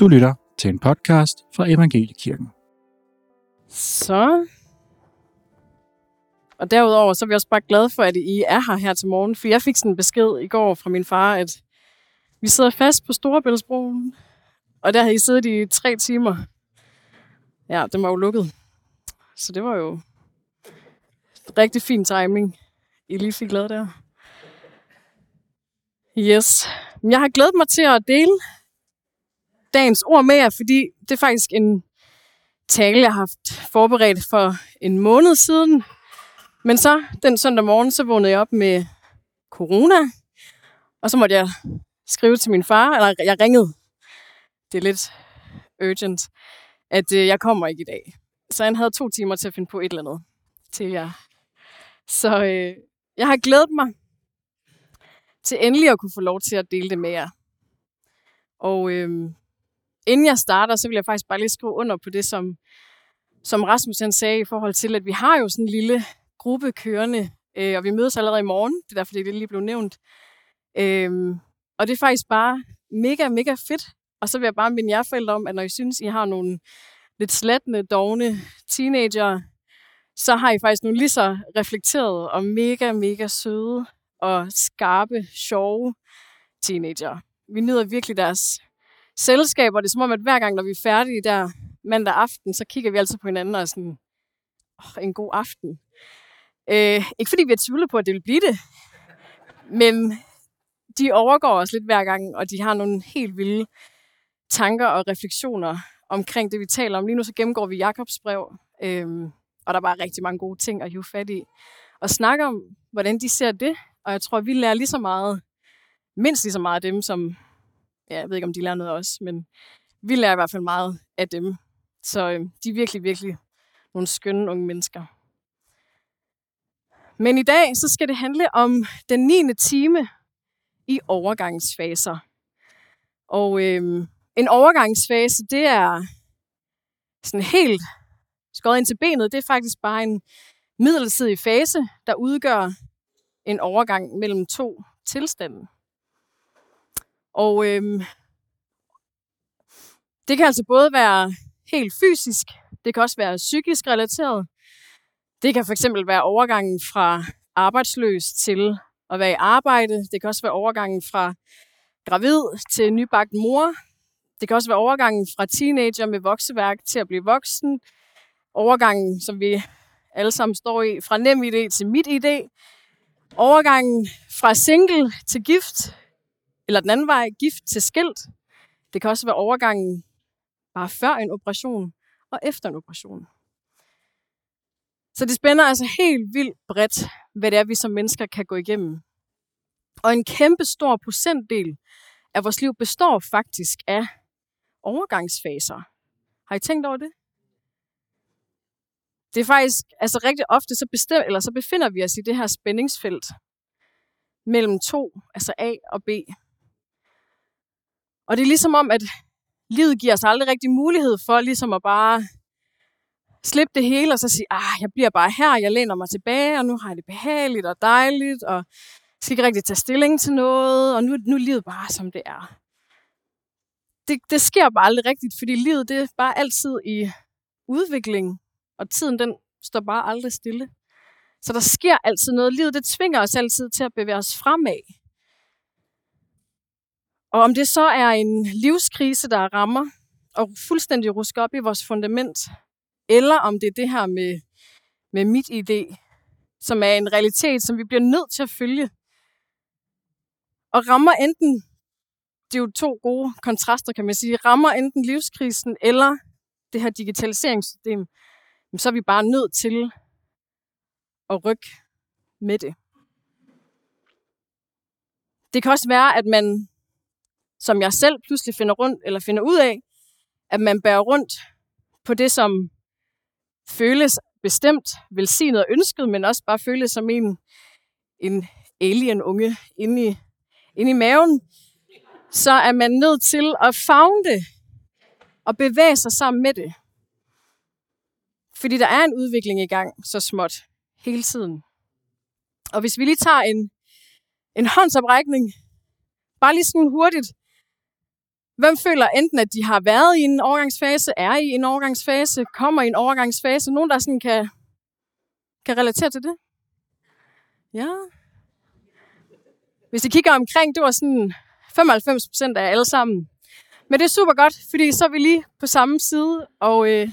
Du lytter til en podcast fra Evangeliekirken. Så. Og derudover så er vi også bare glade for, at I er her her til morgen, for jeg fik sådan en besked i går fra min far, at vi sidder fast på Storebæltsbroen, og der havde I siddet i tre timer. Ja, den var jo lukket. Så det var jo rigtig fin timing, I lige fik lavet der. Yes. Jeg har glædet mig til at dele dagens ord med jer, fordi det er faktisk en tale, jeg har haft forberedt for en måned siden. Men så den søndag morgen, så vågnede jeg op med corona, og så måtte jeg skrive til min far, eller jeg ringede. Det er lidt urgent, at øh, jeg kommer ikke i dag. Så han havde to timer til at finde på et eller andet til jer. Så øh, jeg har glædet mig til endelig at kunne få lov til at dele det med jer. Og øh, inden jeg starter, så vil jeg faktisk bare lige skrive under på det, som, som Rasmus han sagde i forhold til, at vi har jo sådan en lille gruppe kørende, øh, og vi mødes allerede i morgen. Det er derfor, det lige blev nævnt. Øh, og det er faktisk bare mega, mega fedt. Og så vil jeg bare minde jer forældre om, at når I synes, I har nogle lidt slattende, dogne teenager, så har I faktisk nogle lige så reflekterede og mega, mega søde og skarpe, sjove teenager. Vi nyder virkelig deres selskab, og det er som om, at hver gang, når vi er færdige der mandag aften, så kigger vi altid på hinanden og er sådan, oh, en god aften. Øh, ikke fordi vi er tvivlet på, at det vil blive det, men de overgår os lidt hver gang, og de har nogle helt vilde tanker og refleksioner omkring det, vi taler om. Lige nu så gennemgår vi Jakobs brev, øh, og der er bare rigtig mange gode ting at hive fat i. Og snakke om, hvordan de ser det, og jeg tror, vi lærer lige så meget, mindst lige så meget af dem, som ja, jeg ved ikke, om de lærer noget også, men vi lærer i hvert fald meget af dem. Så øh, de er virkelig, virkelig nogle skønne unge mennesker. Men i dag, så skal det handle om den 9. time i overgangsfaser. Og øh, en overgangsfase, det er sådan helt skåret ind til benet. Det er faktisk bare en midlertidig fase, der udgør en overgang mellem to tilstande. Og øhm, det kan altså både være helt fysisk, det kan også være psykisk relateret. Det kan fx være overgangen fra arbejdsløs til at være i arbejde. Det kan også være overgangen fra gravid til nybagt mor. Det kan også være overgangen fra teenager med vokseværk til at blive voksen. Overgangen, som vi alle sammen står i, fra nem idé til mit idé. Overgangen fra single til gift, eller den anden vej, gift til skilt. Det kan også være overgangen bare før en operation og efter en operation. Så det spænder altså helt vildt bredt, hvad det er, vi som mennesker kan gå igennem. Og en kæmpe stor procentdel af vores liv består faktisk af overgangsfaser. Har I tænkt over det? Det er faktisk, altså rigtig ofte, så, bestem, eller så befinder vi os i det her spændingsfelt mellem to, altså A og B. Og det er ligesom om, at livet giver os aldrig rigtig mulighed for ligesom at bare slippe det hele og så sige, ah, jeg bliver bare her, jeg læner mig tilbage, og nu har jeg det behageligt og dejligt, og skal ikke rigtig tage stilling til noget, og nu, nu er livet bare, som det er. Det, det sker bare aldrig rigtigt, fordi livet det er bare altid i udvikling, og tiden den står bare aldrig stille. Så der sker altid noget. Livet det tvinger os altid til at bevæge os fremad. Og om det så er en livskrise, der rammer og fuldstændig rusker op i vores fundament, eller om det er det her med, med mit idé, som er en realitet, som vi bliver nødt til at følge. Og rammer enten, det er jo to gode kontraster, kan man sige, rammer enten livskrisen eller det her digitaliseringssystem, så er vi bare nødt til at rykke med det. Det kan også være, at man som jeg selv pludselig finder rundt eller finder ud af, at man bærer rundt på det, som føles bestemt velsignet og ønsket, men også bare føles som en, en alien-unge inde i, inde i maven, så er man nødt til at fagne det og bevæge sig sammen med det. Fordi der er en udvikling i gang så småt hele tiden. Og hvis vi lige tager en, en håndsoprækning, bare lige sådan hurtigt, Hvem føler enten, at de har været i en overgangsfase, er i en overgangsfase, kommer i en overgangsfase? Nogen, der sådan kan, kan relatere til det? Ja. Hvis I kigger omkring, det var sådan 95 procent af alle sammen. Men det er super godt, fordi så er vi lige på samme side, og øh,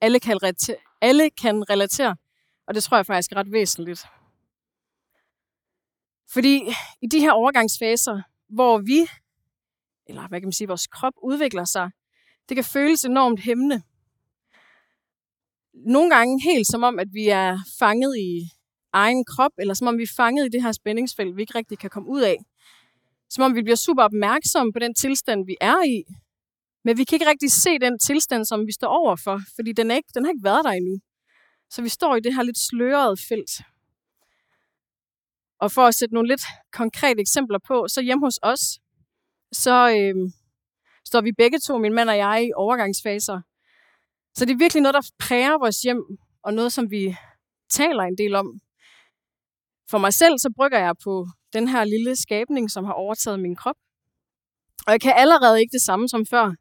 alle, kan relatere, alle kan relatere. Og det tror jeg faktisk er ret væsentligt. Fordi i de her overgangsfaser, hvor vi, eller hvad kan man sige, vores krop udvikler sig, det kan føles enormt hæmmende. Nogle gange helt som om, at vi er fanget i egen krop, eller som om vi er fanget i det her spændingsfelt, vi ikke rigtig kan komme ud af. Som om vi bliver super opmærksomme på den tilstand, vi er i, men vi kan ikke rigtig se den tilstand, som vi står overfor, fordi den, er ikke, den har ikke været der endnu. Så vi står i det her lidt slørede felt. Og for at sætte nogle lidt konkrete eksempler på, så hjemme hos os, så øh, står vi begge to, min mand og jeg, i overgangsfaser. Så det er virkelig noget, der præger vores hjem, og noget, som vi taler en del om. For mig selv, så brygger jeg på den her lille skabning, som har overtaget min krop. Og jeg kan allerede ikke det samme som før.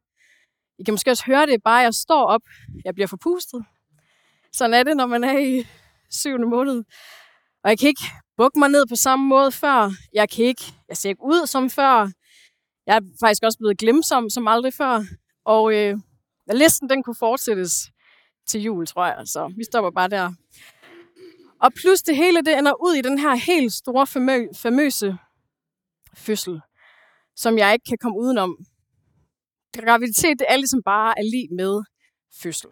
I kan måske også høre det, bare jeg står op, jeg bliver forpustet. Sådan er det, når man er i syvende måned. Og jeg kan ikke bukke mig ned på samme måde før. Jeg kan ikke, jeg ser ikke ud som før. Jeg er faktisk også blevet glemsom som aldrig før. Og øh, listen den kunne fortsættes til jul, tror jeg. Så vi stopper bare der. Og plus det hele, det ender ud i den her helt store, famø- famøse fødsel, som jeg ikke kan komme udenom. Graviditet, det er ligesom bare er lige med fødsel.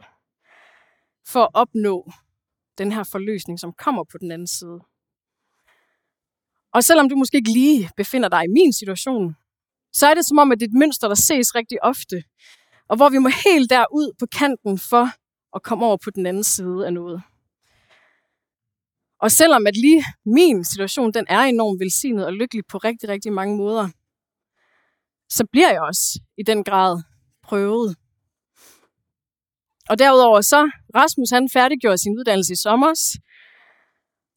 For at opnå den her forløsning, som kommer på den anden side. Og selvom du måske ikke lige befinder dig i min situation, så er det som om, at det er et mønster, der ses rigtig ofte. Og hvor vi må helt derud på kanten for at komme over på den anden side af noget. Og selvom at lige min situation, den er enormt velsignet og lykkelig på rigtig, rigtig mange måder, så bliver jeg også i den grad prøvet. Og derudover så, Rasmus han færdiggjorde sin uddannelse i sommer,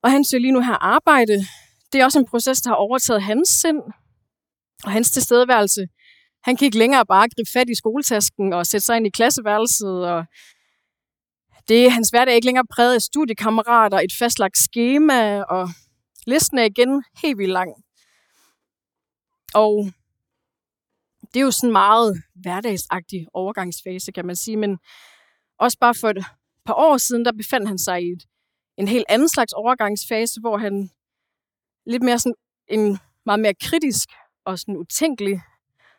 og han søger lige nu her arbejde. Det er også en proces, der har overtaget hans sind og hans tilstedeværelse. Han kan ikke længere bare gribe fat i skoletasken og sætte sig ind i klasseværelset. Og det hans hverdag ikke længere præget af studiekammerater, et fastlagt schema, og listen er igen helt vildt lang. Og det er jo sådan en meget hverdagsagtig overgangsfase, kan man sige, men også bare for et par år siden, der befandt han sig i et, en helt anden slags overgangsfase, hvor han lidt mere sådan en meget mere kritisk og sådan utænkelig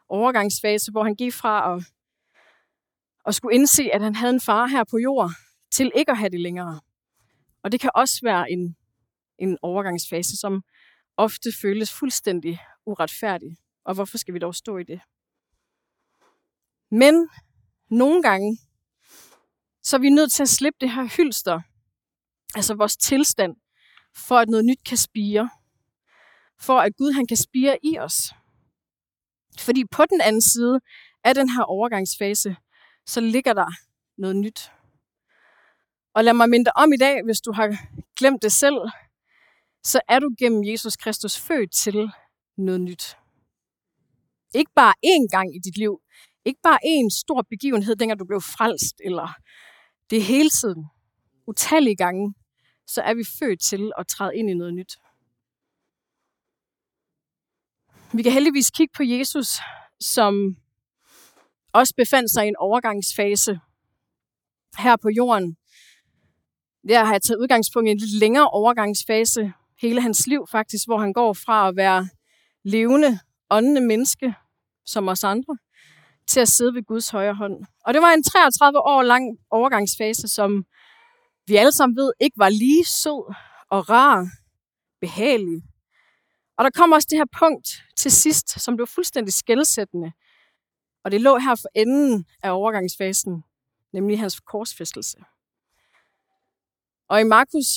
overgangsfase, hvor han gik fra at, at skulle indse, at han havde en far her på jord, til ikke at have det længere. Og det kan også være en, en overgangsfase, som ofte føles fuldstændig uretfærdig. Og hvorfor skal vi dog stå i det? Men nogle gange, så er vi nødt til at slippe det her hylster, altså vores tilstand, for at noget nyt kan spire. For at Gud han kan spire i os. Fordi på den anden side af den her overgangsfase, så ligger der noget nyt. Og lad mig minde om i dag, hvis du har glemt det selv, så er du gennem Jesus Kristus født til noget nyt. Ikke bare én gang i dit liv, ikke bare én stor begivenhed, dengang du blev frelst, eller det er hele tiden, utallige gange, så er vi født til at træde ind i noget nyt. Vi kan heldigvis kigge på Jesus, som også befandt sig i en overgangsfase her på jorden. Der har jeg taget udgangspunkt i en lidt længere overgangsfase, hele hans liv faktisk, hvor han går fra at være levende, åndende menneske, som os andre, til at sidde ved Guds højre hånd. Og det var en 33 år lang overgangsfase, som vi alle sammen ved ikke var lige sød og rar, behagelig. Og der kom også det her punkt til sidst, som blev fuldstændig skældsættende. Og det lå her for enden af overgangsfasen, nemlig hans korsfæstelse. Og i Markus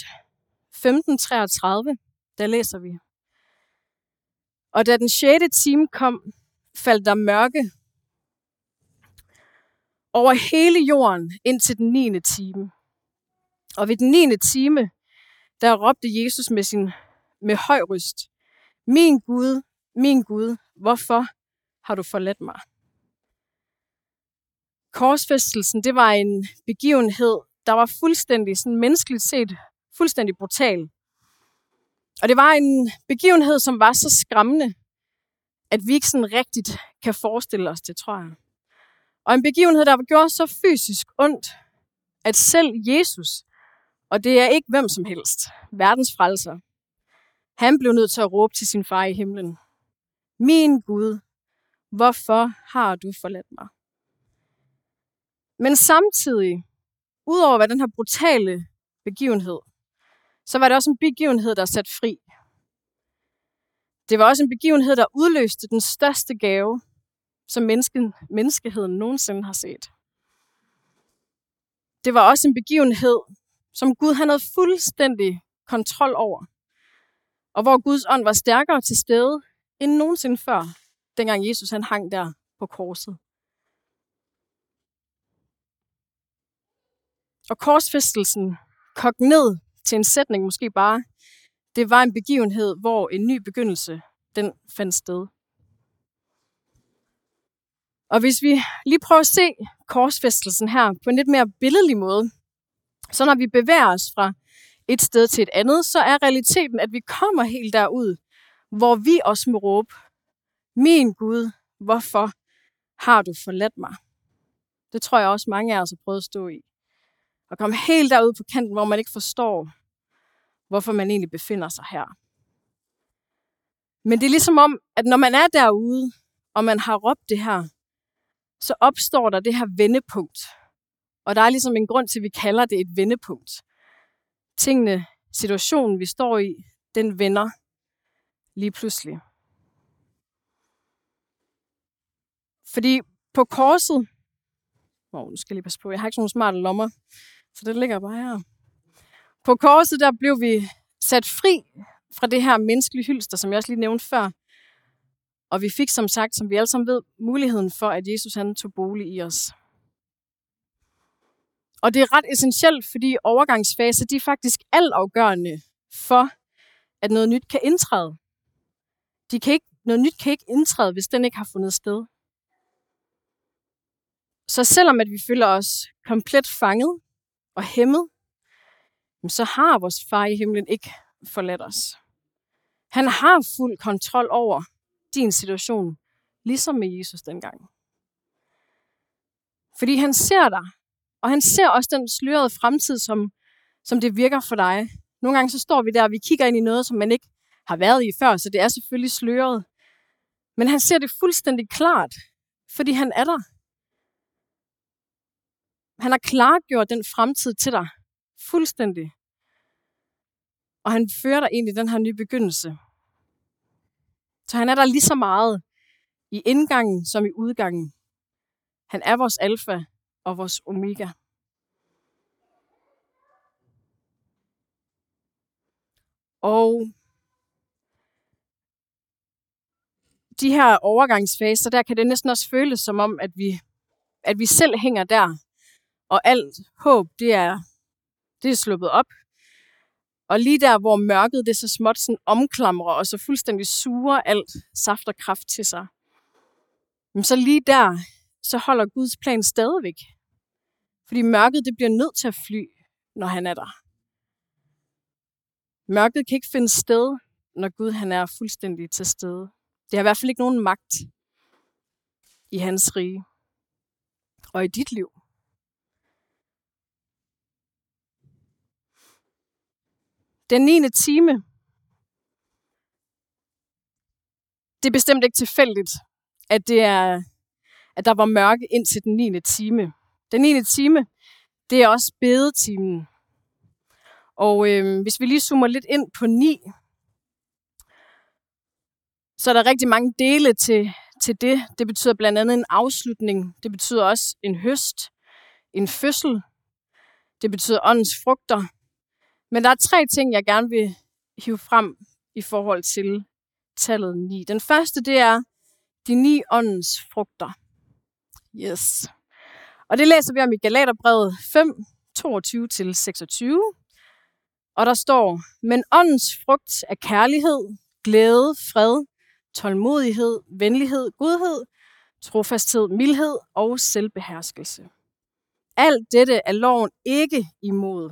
15:33, der læser vi. Og da den sjette time kom, faldt der mørke over hele jorden indtil den 9. time. Og ved den 9. time, der råbte Jesus med, sin, med høj røst, min Gud, min Gud, hvorfor har du forladt mig? Korsfæstelsen, det var en begivenhed, der var fuldstændig, sådan menneskeligt set, fuldstændig brutal. Og det var en begivenhed, som var så skræmmende, at vi ikke sådan rigtigt kan forestille os det, tror jeg. Og en begivenhed, der gjorde så fysisk ondt, at selv Jesus, og det er ikke hvem som helst, verdens frelser, han blev nødt til at råbe til sin far i himlen. Min Gud, hvorfor har du forladt mig? Men samtidig, udover hvad den her brutale begivenhed, så var det også en begivenhed, der satte fri. Det var også en begivenhed, der udløste den største gave, som mennesken, menneskeheden nogensinde har set. Det var også en begivenhed, som Gud han havde fuldstændig kontrol over. Og hvor Guds ånd var stærkere til stede end nogensinde før, dengang Jesus han hang der på korset. Og korsfæstelsen kogt ned til en sætning måske bare, det var en begivenhed, hvor en ny begyndelse, den fandt sted. Og hvis vi lige prøver at se korsfæstelsen her på en lidt mere billedlig måde, så når vi bevæger os fra et sted til et andet, så er realiteten, at vi kommer helt derud, hvor vi også må råbe, min Gud, hvorfor har du forladt mig? Det tror jeg også mange af os har prøvet at stå i. Og komme helt derud på kanten, hvor man ikke forstår, hvorfor man egentlig befinder sig her. Men det er ligesom om, at når man er derude, og man har råbt det her, så opstår der det her vendepunkt. Og der er ligesom en grund til, at vi kalder det et vendepunkt. Tingene, situationen, vi står i, den vender lige pludselig. Fordi på korset, oh, nu skal jeg lige passe på, jeg har ikke sådan nogle smarte lommer, så det ligger bare her. På korset, der blev vi sat fri fra det her menneskelige hylster, som jeg også lige nævnte før. Og vi fik som sagt, som vi alle sammen ved, muligheden for, at Jesus han tog bolig i os. Og det er ret essentielt, fordi overgangsfase, de er faktisk altafgørende for, at noget nyt kan indtræde. De kan ikke, noget nyt kan ikke indtræde, hvis den ikke har fundet sted. Så selvom at vi føler os komplet fanget og hæmmet, så har vores far i himlen ikke forladt os. Han har fuld kontrol over din situation, ligesom med Jesus dengang. Fordi han ser dig, og han ser også den slørede fremtid, som, som det virker for dig. Nogle gange så står vi der, og vi kigger ind i noget, som man ikke har været i før, så det er selvfølgelig sløret. Men han ser det fuldstændig klart, fordi han er der. Han har klargjort den fremtid til dig. Fuldstændig. Og han fører dig ind i den her nye begyndelse. Så han er der lige så meget i indgangen som i udgangen. Han er vores alfa og vores omega. Og de her overgangsfaser, der kan det næsten også føles som om, at vi, at vi selv hænger der, og alt håb, det er, det er sluppet op. Og lige der, hvor mørket det så småt sådan omklamrer og så fuldstændig suger alt saft og kraft til sig, men så lige der, så holder Guds plan stadigvæk. Fordi mørket det bliver nødt til at fly, når han er der. Mørket kan ikke finde sted, når Gud han er fuldstændig til stede. Det har i hvert fald ikke nogen magt i hans rige og i dit liv. Den 9. time, det er bestemt ikke tilfældigt, at, det er, at der var mørke ind til den 9. time. Den 9. time, det er også bedetimen. Og øh, hvis vi lige zoomer lidt ind på 9, så er der rigtig mange dele til, til det. Det betyder blandt andet en afslutning. Det betyder også en høst, en fødsel. Det betyder åndens frugter. Men der er tre ting, jeg gerne vil hive frem i forhold til tallet 9. Den første, det er de ni åndens frugter. Yes. Og det læser vi om i Galaterbrevet 5, 22-26. Og der står, men åndens frugt er kærlighed, glæde, fred, tålmodighed, venlighed, godhed, trofasthed, mildhed og selvbeherskelse. Alt dette er loven ikke imod.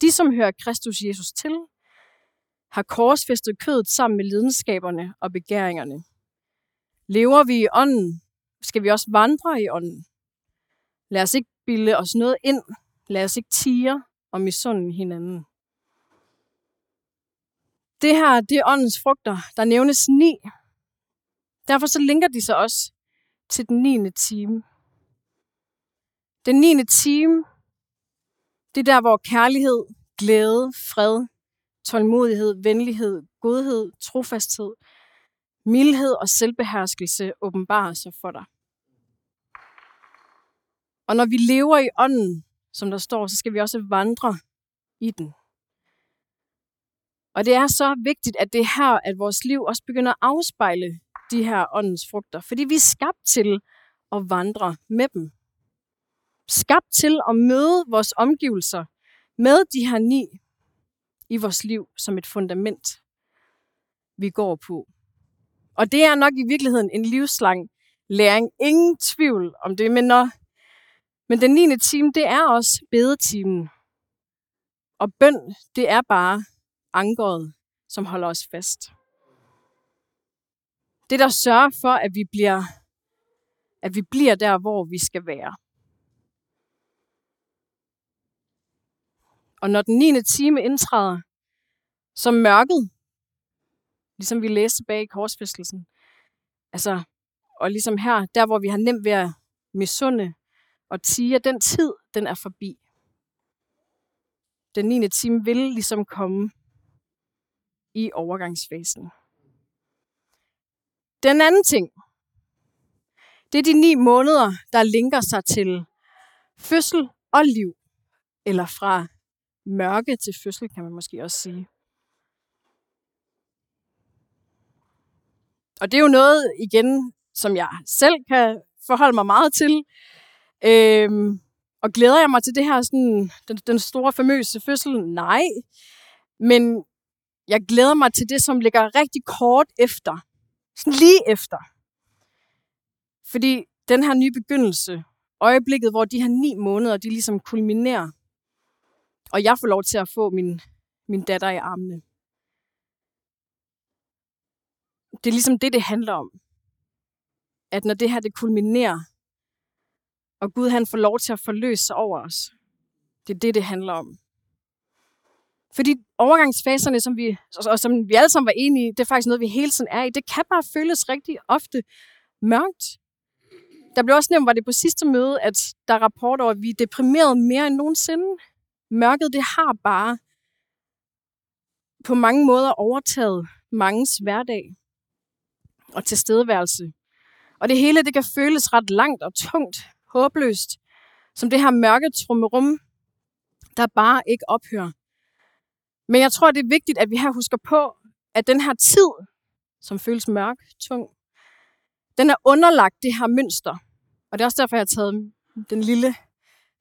De, som hører Kristus Jesus til, har korsfæstet kødet sammen med lidenskaberne og begæringerne. Lever vi i ånden, skal vi også vandre i ånden. Lad os ikke bilde os noget ind. Lad os ikke tire og misunde hinanden. Det her, det er åndens frugter. Der nævnes ni. Derfor så linker de sig også til den 9. time. Den 9. time, det er der, hvor kærlighed, glæde, fred, tålmodighed, venlighed, godhed, trofasthed, mildhed og selvbeherskelse åbenbarer sig for dig. Og når vi lever i ånden, som der står, så skal vi også vandre i den. Og det er så vigtigt, at det er her, at vores liv også begynder at afspejle de her åndens frugter. Fordi vi er skabt til at vandre med dem. Skabt til at møde vores omgivelser med de her ni i vores liv som et fundament, vi går på. Og det er nok i virkeligheden en livslang læring. Ingen tvivl om det, men, når, men den 9. time, det er også bedetimen. Og bøn, det er bare ankeret, som holder os fast. Det, der sørger for, at vi bliver, at vi bliver der, hvor vi skal være. Og når den 9. time indtræder, så mørket, ligesom vi læste tilbage i korsfæstelsen, altså, og ligesom her, der hvor vi har nemt ved at misunde og tige, den tid, den er forbi. Den 9. time vil ligesom komme i overgangsfasen. Den anden ting, det er de ni måneder, der linker sig til fødsel og liv, eller fra mørke til fødsel, kan man måske også sige. Og det er jo noget, igen, som jeg selv kan forholde mig meget til. Øhm, og glæder jeg mig til det her, sådan, den, den store famøse fødsel? Nej. Men jeg glæder mig til det, som ligger rigtig kort efter. Sådan lige efter. Fordi den her nye begyndelse, øjeblikket, hvor de her ni måneder, de ligesom kulminerer, og jeg får lov til at få min, min datter i armene. Det er ligesom det, det handler om. At når det her det kulminerer, og Gud han får lov til at forløse sig over os, det er det, det handler om. Fordi overgangsfaserne, som vi, og som vi alle sammen var enige i, det er faktisk noget, vi hele tiden er i, det kan bare føles rigtig ofte mørkt. Der blev også nævnt, var det på sidste møde, at der er rapporter over, at vi er deprimeret mere end nogensinde. Mørket, det har bare på mange måder overtaget mangens hverdag og tilstedeværelse. Og det hele, det kan føles ret langt og tungt, håbløst, som det her mørke trummerum, der bare ikke ophører. Men jeg tror, det er vigtigt, at vi her husker på, at den her tid, som føles mørk, tung, den er underlagt det her mønster. Og det er også derfor, jeg har taget den lille,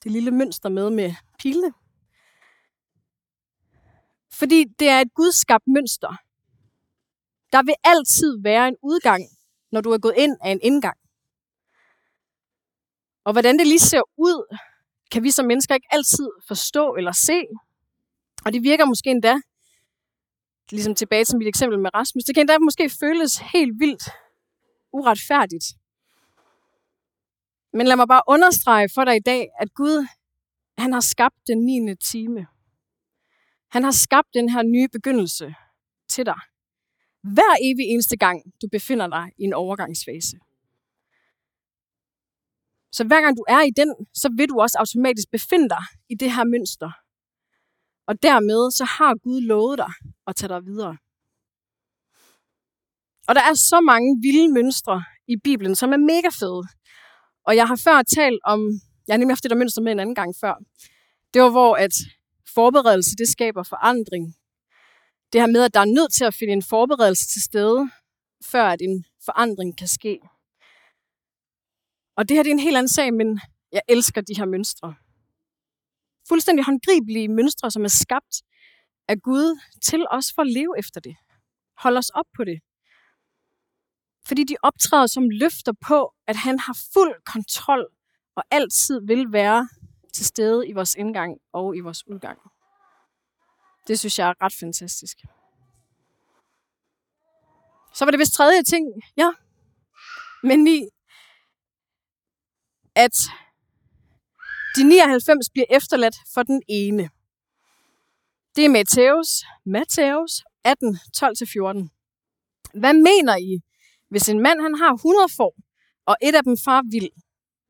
det lille mønster med med pilene. Fordi det er et gudskabt mønster. Der vil altid være en udgang, når du er gået ind af en indgang. Og hvordan det lige ser ud, kan vi som mennesker ikke altid forstå eller se. Og det virker måske endda, ligesom tilbage til mit eksempel med Rasmus, det kan endda måske føles helt vildt uretfærdigt. Men lad mig bare understrege for dig i dag, at Gud, han har skabt den 9. time. Han har skabt den her nye begyndelse til dig. Hver evig eneste gang, du befinder dig i en overgangsfase. Så hver gang du er i den, så vil du også automatisk befinde dig i det her mønster. Og dermed så har Gud lovet dig at tage dig videre. Og der er så mange vilde mønstre i Bibelen, som er mega fede. Og jeg har før talt om, jeg har nemlig haft det der mønster med en anden gang før. Det var, hvor at forberedelse, det skaber forandring. Det her med, at der er nødt til at finde en forberedelse til stede, før at en forandring kan ske. Og det her det er en helt anden sag, men jeg elsker de her mønstre. Fuldstændig håndgribelige mønstre, som er skabt af Gud til os for at leve efter det. Hold os op på det. Fordi de optræder som løfter på, at han har fuld kontrol og altid vil være til stede i vores indgang og i vores udgang. Det synes jeg er ret fantastisk. Så var det vist tredje ting, ja. Men i, at de 99 bliver efterladt for den ene. Det er Matthæus, Matthæus 18, 12-14. Hvad mener I, hvis en mand han har 100 får, og et af dem far vild?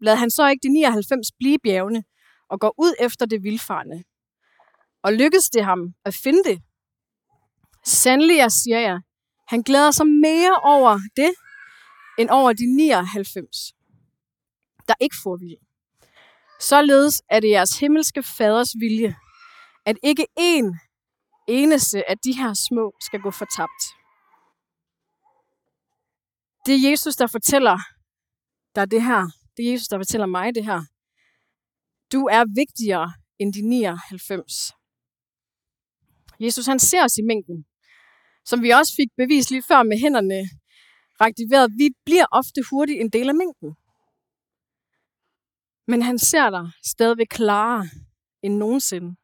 Lad han så ikke de 99 blive bjergene og går ud efter det vildfarne? Og lykkes det ham at finde det? Sandelig, jeg siger jeg, han glæder sig mere over det, end over de 99, der ikke får vilje. Således er det jeres himmelske faders vilje, at ikke en eneste af de her små skal gå fortabt. Det er Jesus, der fortæller dig det her. Det er Jesus, der fortæller mig det her. Du er vigtigere end de 99. Jesus han ser os i mængden, som vi også fik bevist lige før med hænderne reaktiveret. Vi bliver ofte hurtigt en del af mængden. Men han ser dig stadigvæk klarere end nogensinde.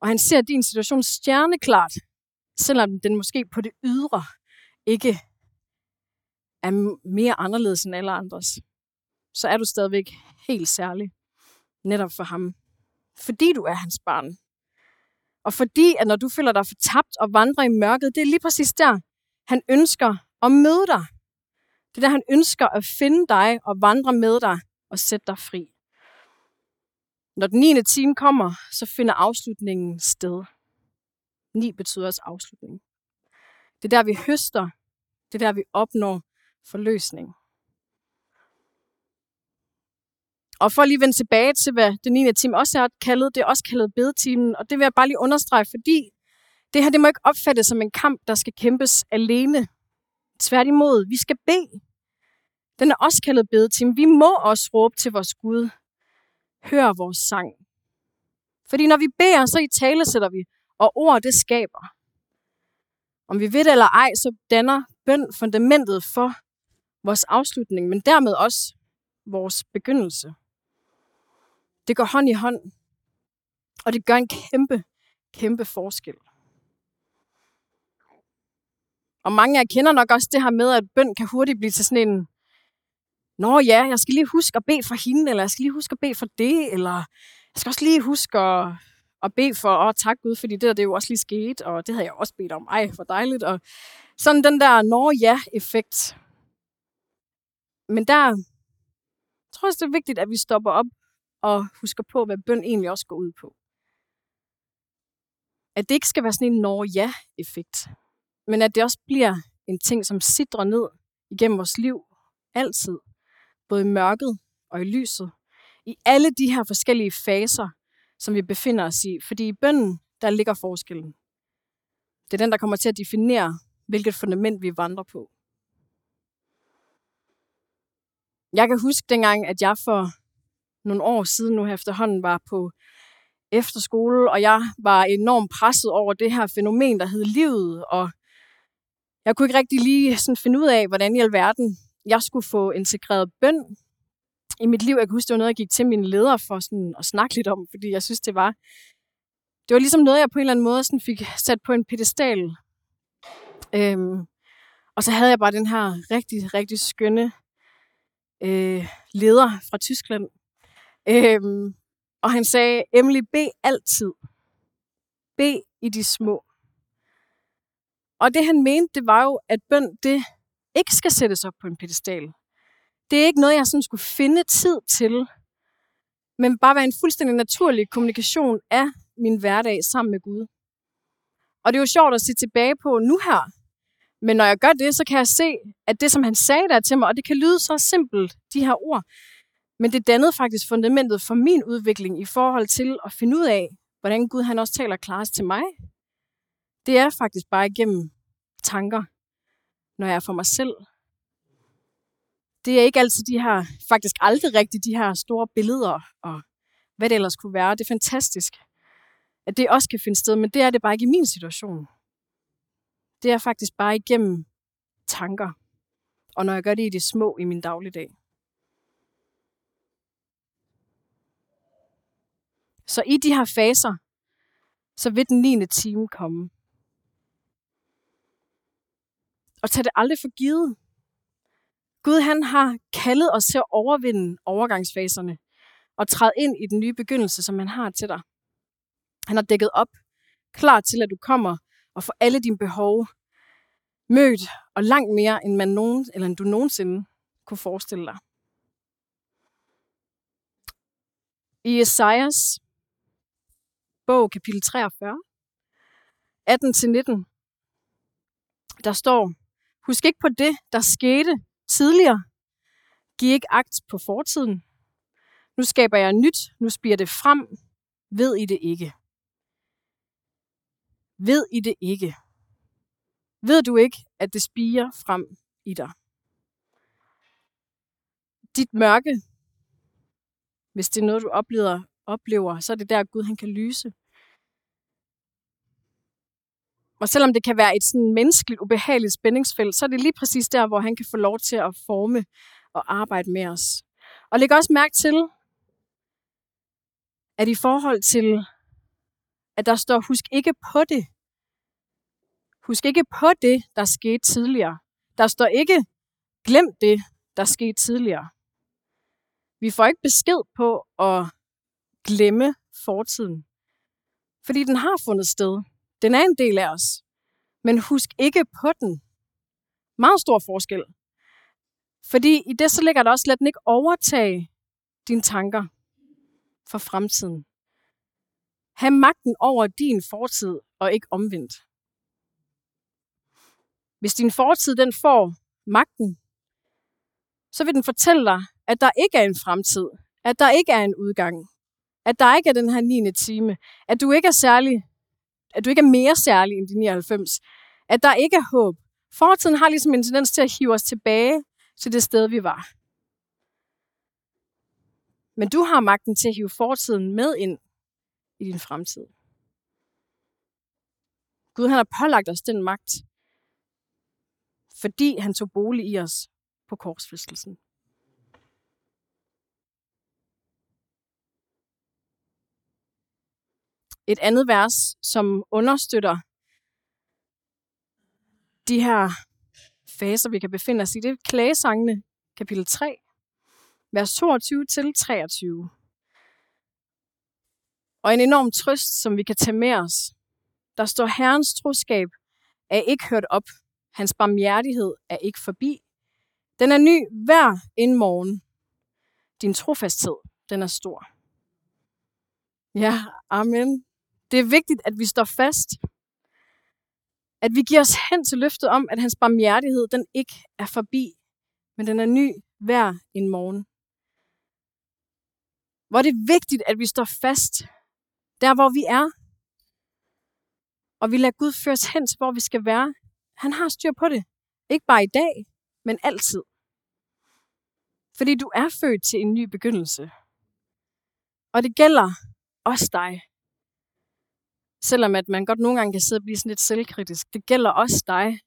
Og han ser din situation stjerneklart, selvom den måske på det ydre ikke er mere anderledes end alle andres. Så er du stadigvæk helt særlig netop for ham. Fordi du er hans barn. Og fordi, at når du føler dig fortabt og vandrer i mørket, det er lige præcis der, han ønsker at møde dig. Det er der, han ønsker at finde dig og vandre med dig og sætte dig fri. Når den 9. time kommer, så finder afslutningen sted. 9 betyder også afslutning. Det er der, vi høster. Det er der, vi opnår forløsning. Og for at lige vende tilbage til, hvad den 9. time også er kaldet, det er også kaldet bedetimen, og det vil jeg bare lige understrege, fordi det her det må ikke opfattes som en kamp, der skal kæmpes alene. Tværtimod, vi skal bede. Den er også kaldet bedetime. Vi må også råbe til vores Gud. Hør vores sang. Fordi når vi beder, så i tale sætter vi, og ord det skaber. Om vi ved det eller ej, så danner bøn fundamentet for vores afslutning, men dermed også vores begyndelse. Det går hånd i hånd, og det gør en kæmpe, kæmpe forskel. Og mange af jer kender nok også det her med, at bøn kan hurtigt blive til sådan en, Nå ja, jeg skal lige huske at bede for hende, eller jeg skal lige huske at bede for det, eller jeg skal også lige huske at, at bede for, åh tak Gud, fordi det der det er jo også lige sket, og det havde jeg også bedt om. Ej, hvor dejligt. Og sådan den der nå ja-effekt. Men der jeg tror også, det er vigtigt, at vi stopper op og husker på, hvad bøn egentlig også går ud på. At det ikke skal være sådan en når ja-effekt, men at det også bliver en ting, som sidder ned igennem vores liv, altid, både i mørket og i lyset, i alle de her forskellige faser, som vi befinder os i. Fordi i bønden, der ligger forskellen. Det er den, der kommer til at definere, hvilket fundament vi vandrer på. Jeg kan huske dengang, at jeg for nogle år siden nu efterhånden var på efterskole, og jeg var enormt presset over det her fænomen, der hed livet, og jeg kunne ikke rigtig lige sådan finde ud af, hvordan i alverden jeg skulle få integreret bøn i mit liv. Jeg kan huske, det var noget, jeg gik til min leder for sådan at snakke lidt om, fordi jeg synes, det var, det var ligesom noget, jeg på en eller anden måde sådan fik sat på en pedestal. Øhm, og så havde jeg bare den her rigtig, rigtig skønne øh, leder fra Tyskland. Øhm, og han sagde, Emily, bed altid. Bed i de små. Og det han mente, det var jo, at bøn, det ikke skal sættes op på en pedestal. Det er ikke noget, jeg sådan skulle finde tid til, men bare være en fuldstændig naturlig kommunikation af min hverdag sammen med Gud. Og det er jo sjovt at se tilbage på nu her, men når jeg gør det, så kan jeg se, at det, som han sagde der til mig, og det kan lyde så simpelt, de her ord, men det dannede faktisk fundamentet for min udvikling i forhold til at finde ud af, hvordan Gud han også taler klarest til mig. Det er faktisk bare igennem tanker, når jeg er for mig selv. Det er ikke altid de her, faktisk aldrig rigtigt de her store billeder, og hvad det ellers kunne være. Det er fantastisk, at det også kan finde sted, men det er det bare ikke i min situation det er faktisk bare igennem tanker, og når jeg gør det i det små i min dagligdag. Så i de her faser, så vil den 9. time komme. Og tag det aldrig for givet. Gud han har kaldet os til at overvinde overgangsfaserne og træde ind i den nye begyndelse, som han har til dig. Han har dækket op, klar til, at du kommer og får alle dine behov mødt, og langt mere, end, man nogen, eller end du nogensinde kunne forestille dig. I Esajas bog, kapitel 43, 18-19, der står, Husk ikke på det, der skete tidligere. Giv ikke agt på fortiden. Nu skaber jeg nyt. Nu spiger det frem. Ved I det ikke? Ved I det ikke? Ved du ikke, at det spiger frem i dig? Dit mørke, hvis det er noget, du oplever, oplever så er det der, Gud han kan lyse. Og selvom det kan være et sådan menneskeligt, ubehageligt spændingsfelt, så er det lige præcis der, hvor han kan få lov til at forme og arbejde med os. Og læg også mærke til, at i forhold til, at der står, husk ikke på det. Husk ikke på det, der skete tidligere. Der står ikke, glem det, der skete tidligere. Vi får ikke besked på at glemme fortiden. Fordi den har fundet sted. Den er en del af os. Men husk ikke på den. Meget stor forskel. Fordi i det så ligger der også, lad den ikke overtage dine tanker for fremtiden. Ha' magten over din fortid, og ikke omvendt. Hvis din fortid den får magten, så vil den fortælle dig, at der ikke er en fremtid, at der ikke er en udgang, at der ikke er den her 9. time, at du ikke er særlig at du ikke er mere særlig end de 99. At der ikke er håb. Fortiden har ligesom en tendens til at hive os tilbage til det sted, vi var. Men du har magten til at hive fortiden med ind i din fremtid. Gud han har pålagt os den magt, fordi han tog bolig i os på korsfæstelsen. Et andet vers, som understøtter de her faser, vi kan befinde os i. Det er klagesangene, kapitel 3, vers 22 til 23. Og en enorm trøst, som vi kan tage med os. Der står, Herrens troskab er ikke hørt op. Hans barmhjertighed er ikke forbi. Den er ny hver en morgen. Din trofasthed, den er stor. Ja, amen. Det er vigtigt, at vi står fast. At vi giver os hen til løftet om, at hans barmhjertighed, den ikke er forbi, men den er ny hver en morgen. Hvor det er vigtigt, at vi står fast der, hvor vi er. Og vi lader Gud føre os hen til, hvor vi skal være. Han har styr på det. Ikke bare i dag, men altid. Fordi du er født til en ny begyndelse. Og det gælder også dig. Selvom at man godt nogle gange kan sidde og blive sådan lidt selvkritisk. Det gælder også dig.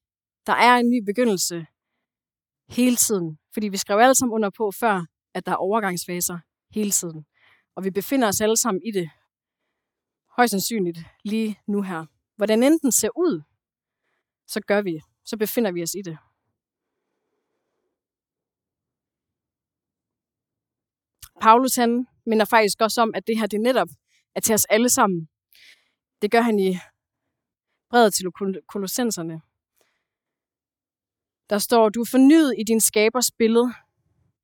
Der er en ny begyndelse hele tiden. Fordi vi skrev alle sammen under på før, at der er overgangsfaser hele tiden. Og vi befinder os alle sammen i det. Højst sandsynligt lige nu her. Hvordan enten ser ud, så gør vi. Så befinder vi os i det. Paulus han minder faktisk også om, at det her det netop er til os alle sammen. Det gør han i brevet til kolossenserne. Der står, du er fornyet i din skabers billede.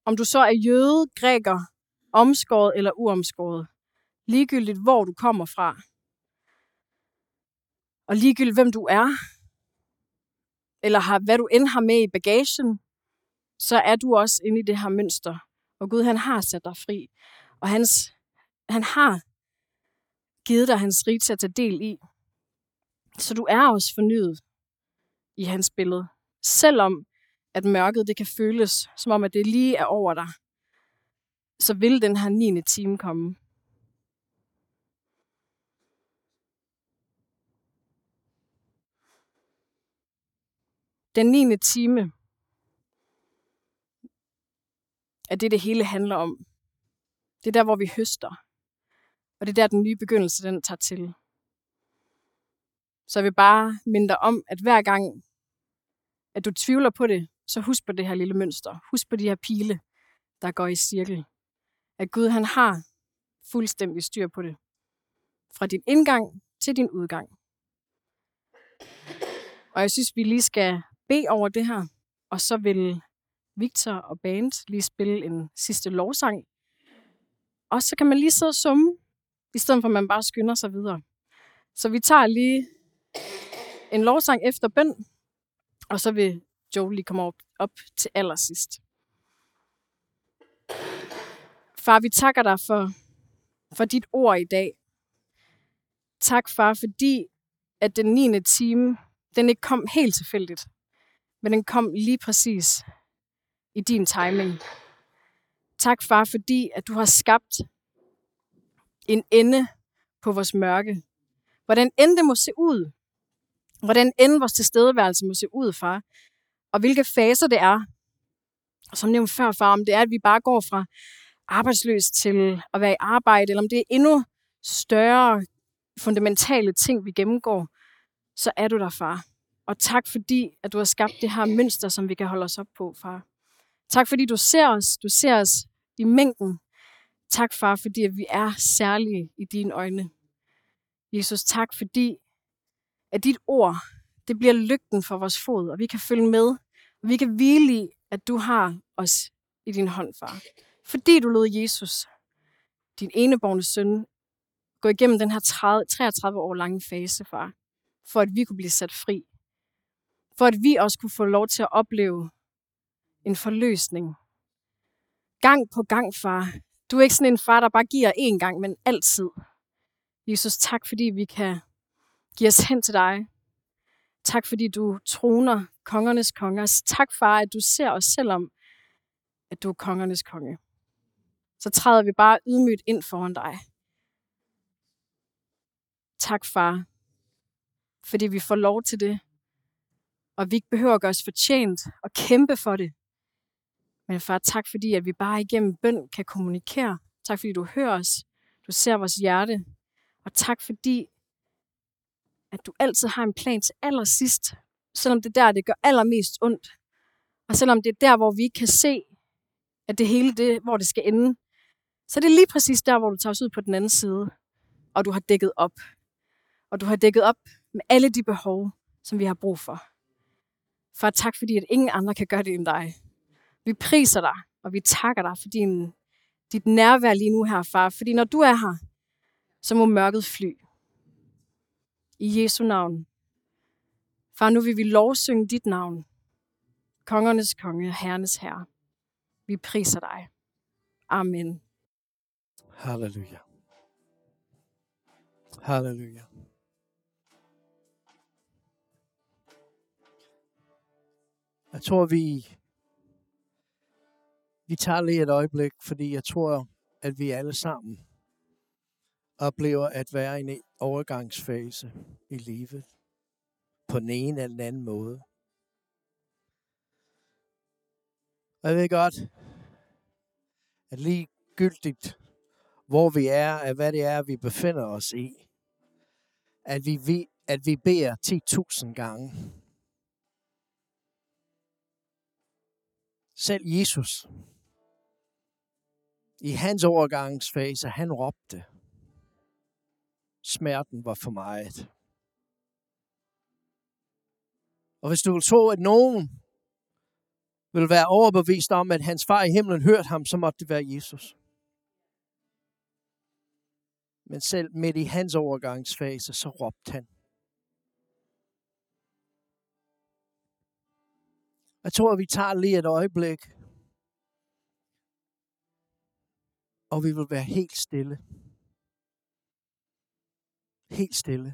Om du så er jøde, græker, omskåret eller uomskåret. Ligegyldigt, hvor du kommer fra. Og ligegyldigt, hvem du er, eller har, hvad du end har med i bagagen, så er du også inde i det her mønster. Og Gud, han har sat dig fri. Og hans, han har givet dig hans rige til at tage del i. Så du er også fornyet i hans billede. Selvom at mørket det kan føles, som om at det lige er over dig, så vil den her 9. time komme. Den 9. time er det, det hele handler om. Det er der, hvor vi høster. Og det er der, den nye begyndelse, den tager til. Så jeg vil bare minde dig om, at hver gang, at du tvivler på det, så husk på det her lille mønster. Husk på de her pile, der går i cirkel. At Gud, han har fuldstændig styr på det. Fra din indgang til din udgang. Og jeg synes, vi lige skal bede over det her, og så vil Victor og band lige spille en sidste lovsang. Og så kan man lige sidde og summe, i stedet for at man bare skynder sig videre. Så vi tager lige en lovsang efter bøn, og så vil Joe lige komme op, op til allersidst. Far, vi takker dig for, for dit ord i dag. Tak, far, fordi at den 9. time, den ikke kom helt tilfældigt, men den kom lige præcis i din timing. Tak, far, fordi at du har skabt en ende på vores mørke. Hvordan end det må se ud. Hvordan end vores tilstedeværelse må se ud, far. Og hvilke faser det er. Og som nævnt før, far, om det er, at vi bare går fra arbejdsløs til at være i arbejde, eller om det er endnu større fundamentale ting, vi gennemgår, så er du der, far. Og tak fordi, at du har skabt det her mønster, som vi kan holde os op på, far. Tak fordi du ser os. Du ser os i mængden. Tak, far, fordi at vi er særlige i dine øjne. Jesus, tak fordi, at dit ord, det bliver lygten for vores fod, og vi kan følge med, og vi kan hvile i, at du har os i din hånd, far. Fordi du lod Jesus, din eneborgne søn, gå igennem den her 30, 33 år lange fase, far, for at vi kunne blive sat fri. For at vi også kunne få lov til at opleve en forløsning. Gang på gang, far. Du er ikke sådan en far, der bare giver én gang, men altid. Jesus, tak fordi vi kan give os hen til dig. Tak fordi du troner kongernes konger. Tak far, at du ser os selvom, at du er kongernes konge. Så træder vi bare ydmygt ind foran dig. Tak far, fordi vi får lov til det, og vi ikke behøver at gøre os fortjent og kæmpe for det. Men far, tak fordi, at vi bare igennem bøn kan kommunikere. Tak fordi du hører os. Du ser vores hjerte. Og tak fordi, at du altid har en plan til allersidst. Selvom det er der, det gør allermest ondt. Og selvom det er der, hvor vi ikke kan se, at det hele, det, hvor det skal ende, så det er lige præcis der, hvor du tager os ud på den anden side. Og du har dækket op. Og du har dækket op med alle de behov, som vi har brug for. For tak fordi, at ingen andre kan gøre det end dig. Vi priser dig, og vi takker dig for din, dit nærvær lige nu her, far. Fordi når du er her, så må mørket fly. I Jesu navn. Far, nu vil vi lovsynge dit navn. Kongernes konge, herrenes herre. Vi priser dig. Amen. Halleluja. Halleluja. Jeg tror, vi, vi tager lige et øjeblik, fordi jeg tror, at vi alle sammen oplever at være i en overgangsfase i livet på den ene eller den anden måde. Og jeg ved godt, at ligegyldigt, hvor vi er, at hvad det er, vi befinder os i, at vi, at vi beder 10.000 gange. Selv Jesus, i hans overgangsfase, han råbte. Smerten var for meget. Og hvis du vil tro, at nogen vil være overbevist om, at hans far i himlen hørte ham, så måtte det være Jesus. Men selv midt i hans overgangsfase, så råbte han. Jeg tror, at vi tager lige et øjeblik, og vi vil være helt stille. Helt stille.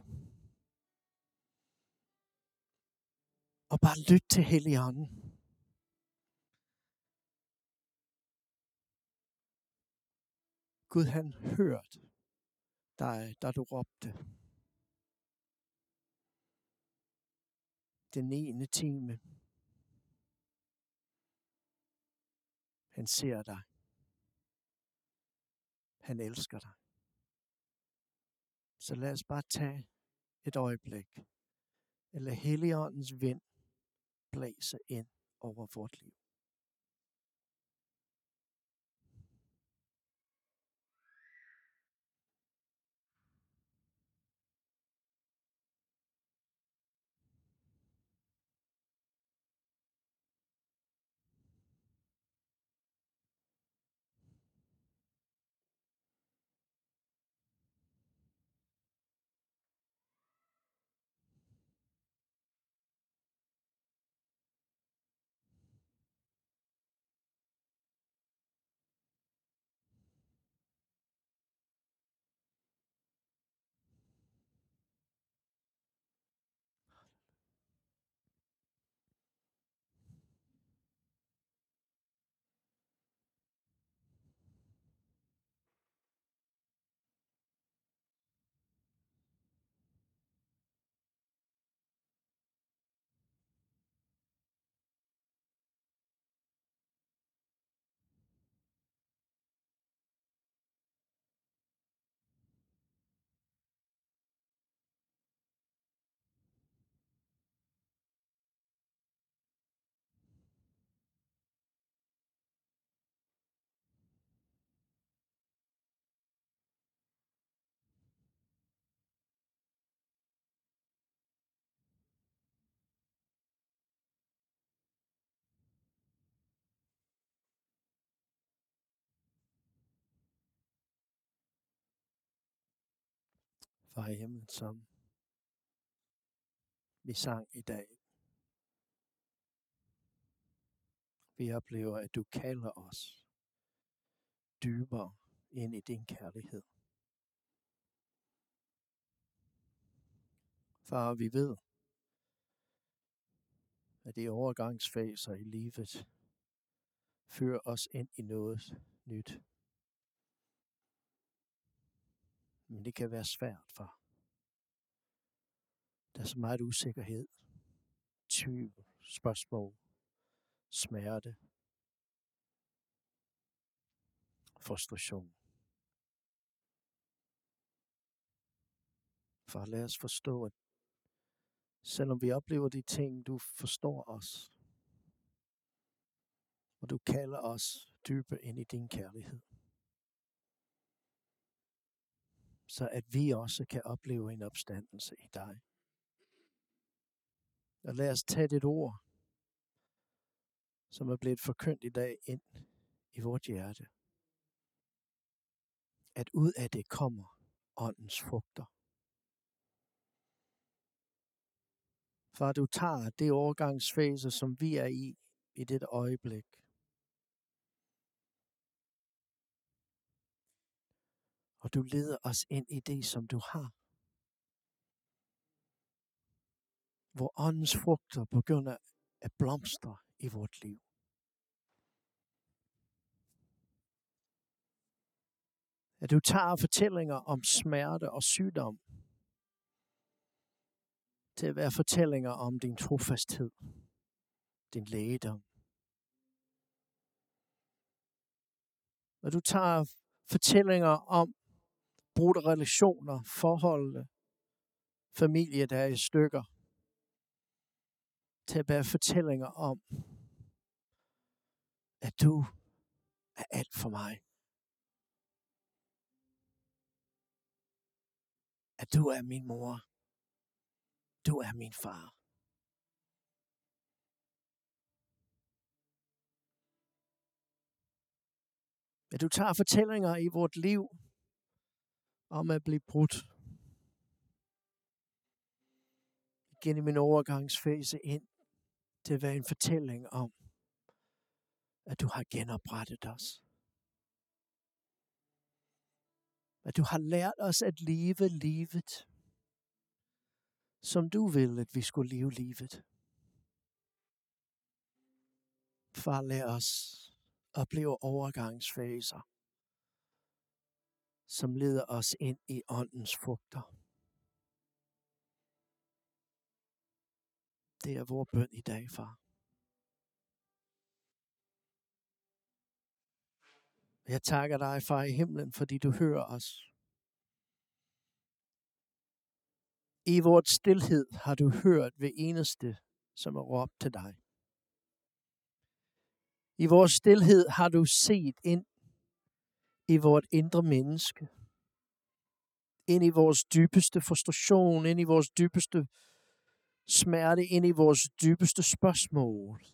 Og bare lytte til Helligånden. Gud han hørte dig, da du råbte. Den ene time. Han ser dig. Han elsker dig. Så lad os bare tage et øjeblik. Eller Helligåndens vind blæser ind over vort liv. Far i himlen, som vi sang i dag. Vi oplever, at du kalder os dybere ind i din kærlighed. Far, vi ved, at de overgangsfaser i livet fører os ind i noget nyt. Men det kan være svært, for Der er så meget usikkerhed, tvivl, spørgsmål, smerte, frustration. For lad os forstå, at selvom vi oplever de ting, du forstår os, og du kalder os dybe ind i din kærlighed. Så at vi også kan opleve en opstandelse i dig. Og lad os tage dit ord, som er blevet forkyndt i dag, ind i vort hjerte. At ud af det kommer åndens frugter. Far, du tager det overgangsfase, som vi er i, i dette øjeblik. Og du leder os ind i det, som du har. Hvor åndens frugter begynder at blomstre i vort liv. At du tager fortællinger om smerte og sygdom til at være fortællinger om din trofasthed, din lægedom. Og du tager fortællinger om brudte relationer, forholdene, familie, der er i stykker, til at bære fortællinger om, at du er alt for mig. At du er min mor. Du er min far. At du tager fortællinger i vort liv om at blive brudt. Igen i min overgangsfase ind til at være en fortælling om, at du har genoprettet os. At du har lært os at leve livet som du vil, at vi skulle leve livet. Far, lad os opleve overgangsfaser, som leder os ind i åndens frugter. Det er vores bøn i dag, far. Jeg takker dig, far i himlen, fordi du hører os. I vores stillhed har du hørt ved eneste, som er råbt til dig. I vores stillhed har du set ind i vort indre menneske. Ind i vores dybeste frustration, ind i vores dybeste smerte, ind i vores dybeste spørgsmål.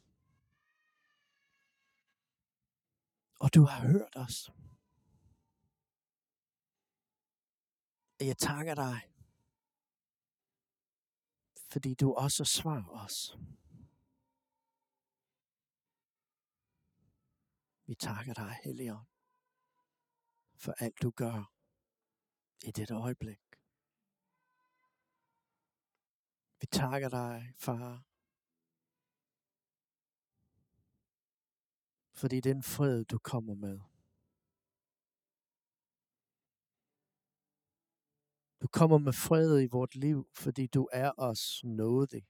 Og du har hørt os. Og jeg takker dig, fordi du også svarer os. Vi takker dig, Helligånd, for alt du gør i dette øjeblik. Vi takker dig, far, fordi den fred, du kommer med. Du kommer med fred i vort liv, fordi du er os nådig.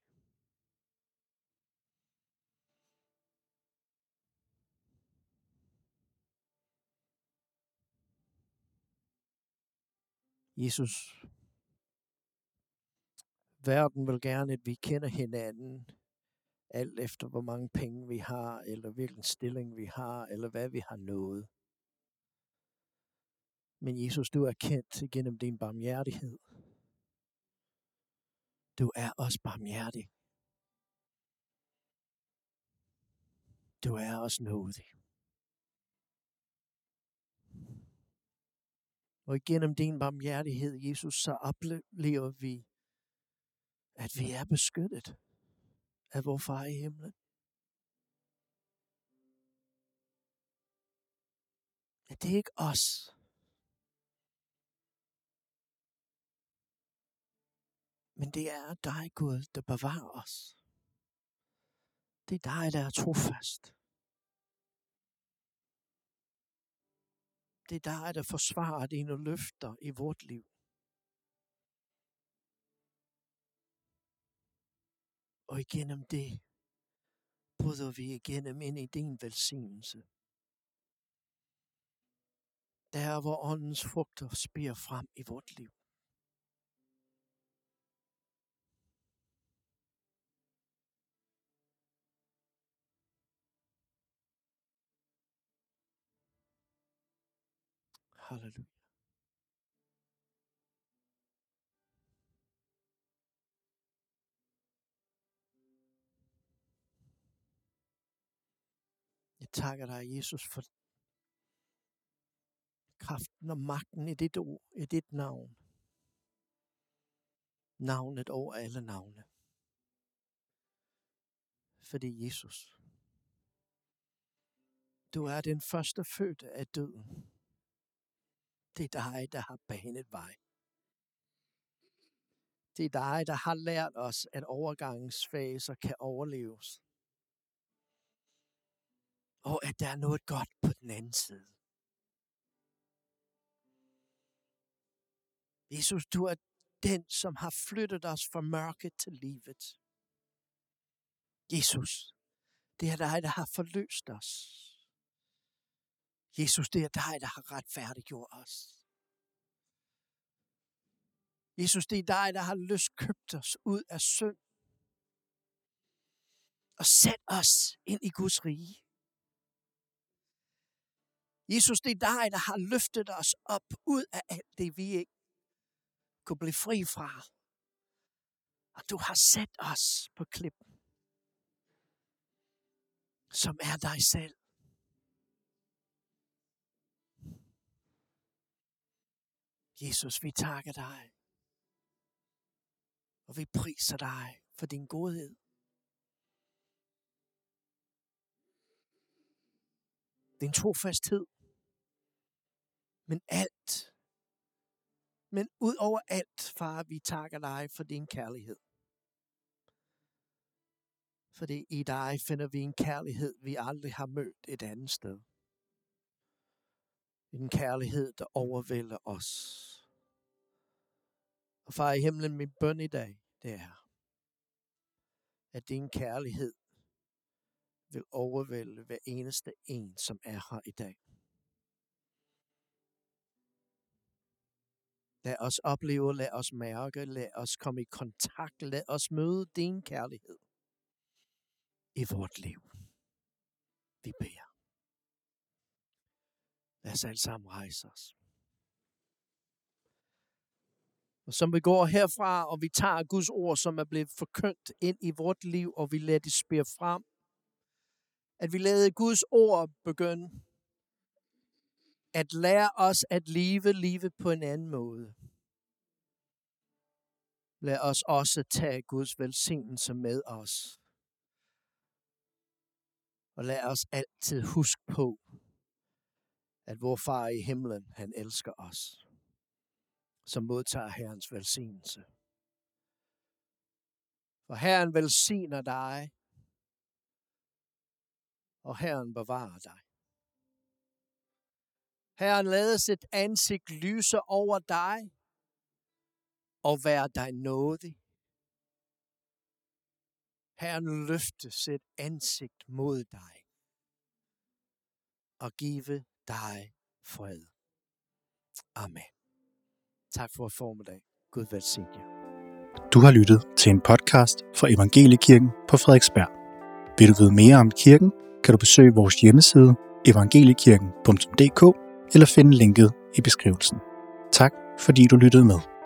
Jesus, verden vil gerne, at vi kender hinanden, alt efter hvor mange penge vi har, eller hvilken stilling vi har, eller hvad vi har nået. Men Jesus, du er kendt gennem din barmhjertighed. Du er også barmhjertig. Du er også nådig. Og igennem din barmhjertighed, Jesus, så oplever vi, at vi er beskyttet af vor far i himlen. At det er ikke os, Men det er dig, Gud, der bevarer os. Det er dig, der er trofast. Det er dig, der forsvarer dine løfter i vort liv. Og igennem det bryder vi igennem ind i din velsignelse. Der hvor åndens frugter spiger frem i vort liv. Halleluja. Jeg takker dig, Jesus, for kraften og magten i dit ord, i dit navn. Navnet over alle navne. Fordi Jesus, du er den første fødte af døden. Det er dig, der har banet vej. Det er dig, der har lært os, at overgangsfaser kan overleves. Og at der er noget godt på den anden side. Jesus, du er den, som har flyttet os fra mørket til livet. Jesus, det er dig, der har forløst os. Jesus, det er dig, der har retfærdiggjort os. Jesus, det er dig, der har lyst købt os ud af synd. Og sat os ind i Guds rige. Jesus, det er dig, der har løftet os op ud af alt det, vi ikke kunne blive fri fra. Og du har sat os på klippen, som er dig selv. Jesus, vi takker dig. Og vi priser dig for din godhed. Din trofasthed. Men alt. Men ud over alt, far, vi takker dig for din kærlighed. Fordi i dig finder vi en kærlighed, vi aldrig har mødt et andet sted en kærlighed, der overvælder os. Og far i himlen, min bøn i dag, det er, at din kærlighed vil overvælde hver eneste en, som er her i dag. Lad os opleve, lad os mærke, lad os komme i kontakt, lad os møde din kærlighed i vort liv. Vi beder. Lad os alle sammen rejse os. Og som vi går herfra, og vi tager Guds ord, som er blevet forkyndt ind i vort liv, og vi lader det spire frem, at vi lader Guds ord begynde at lære os at leve livet på en anden måde. Lad os også tage Guds velsignelse med os. Og lad os altid huske på, at vor far i himlen, han elsker os, som modtager Herrens velsignelse. For Herren velsigner dig, og Herren bevarer dig. Herren lader sit ansigt lyse over dig og være dig nådig. Herren løfte sit ansigt mod dig og give dig fred. Amen. Tak for formiddag. Gud velsigne jer. Du har lyttet til en podcast fra Evangeliekirken på Frederiksberg. Vil du vide mere om kirken, kan du besøge vores hjemmeside evangeliekirken.dk eller finde linket i beskrivelsen. Tak fordi du lyttede med.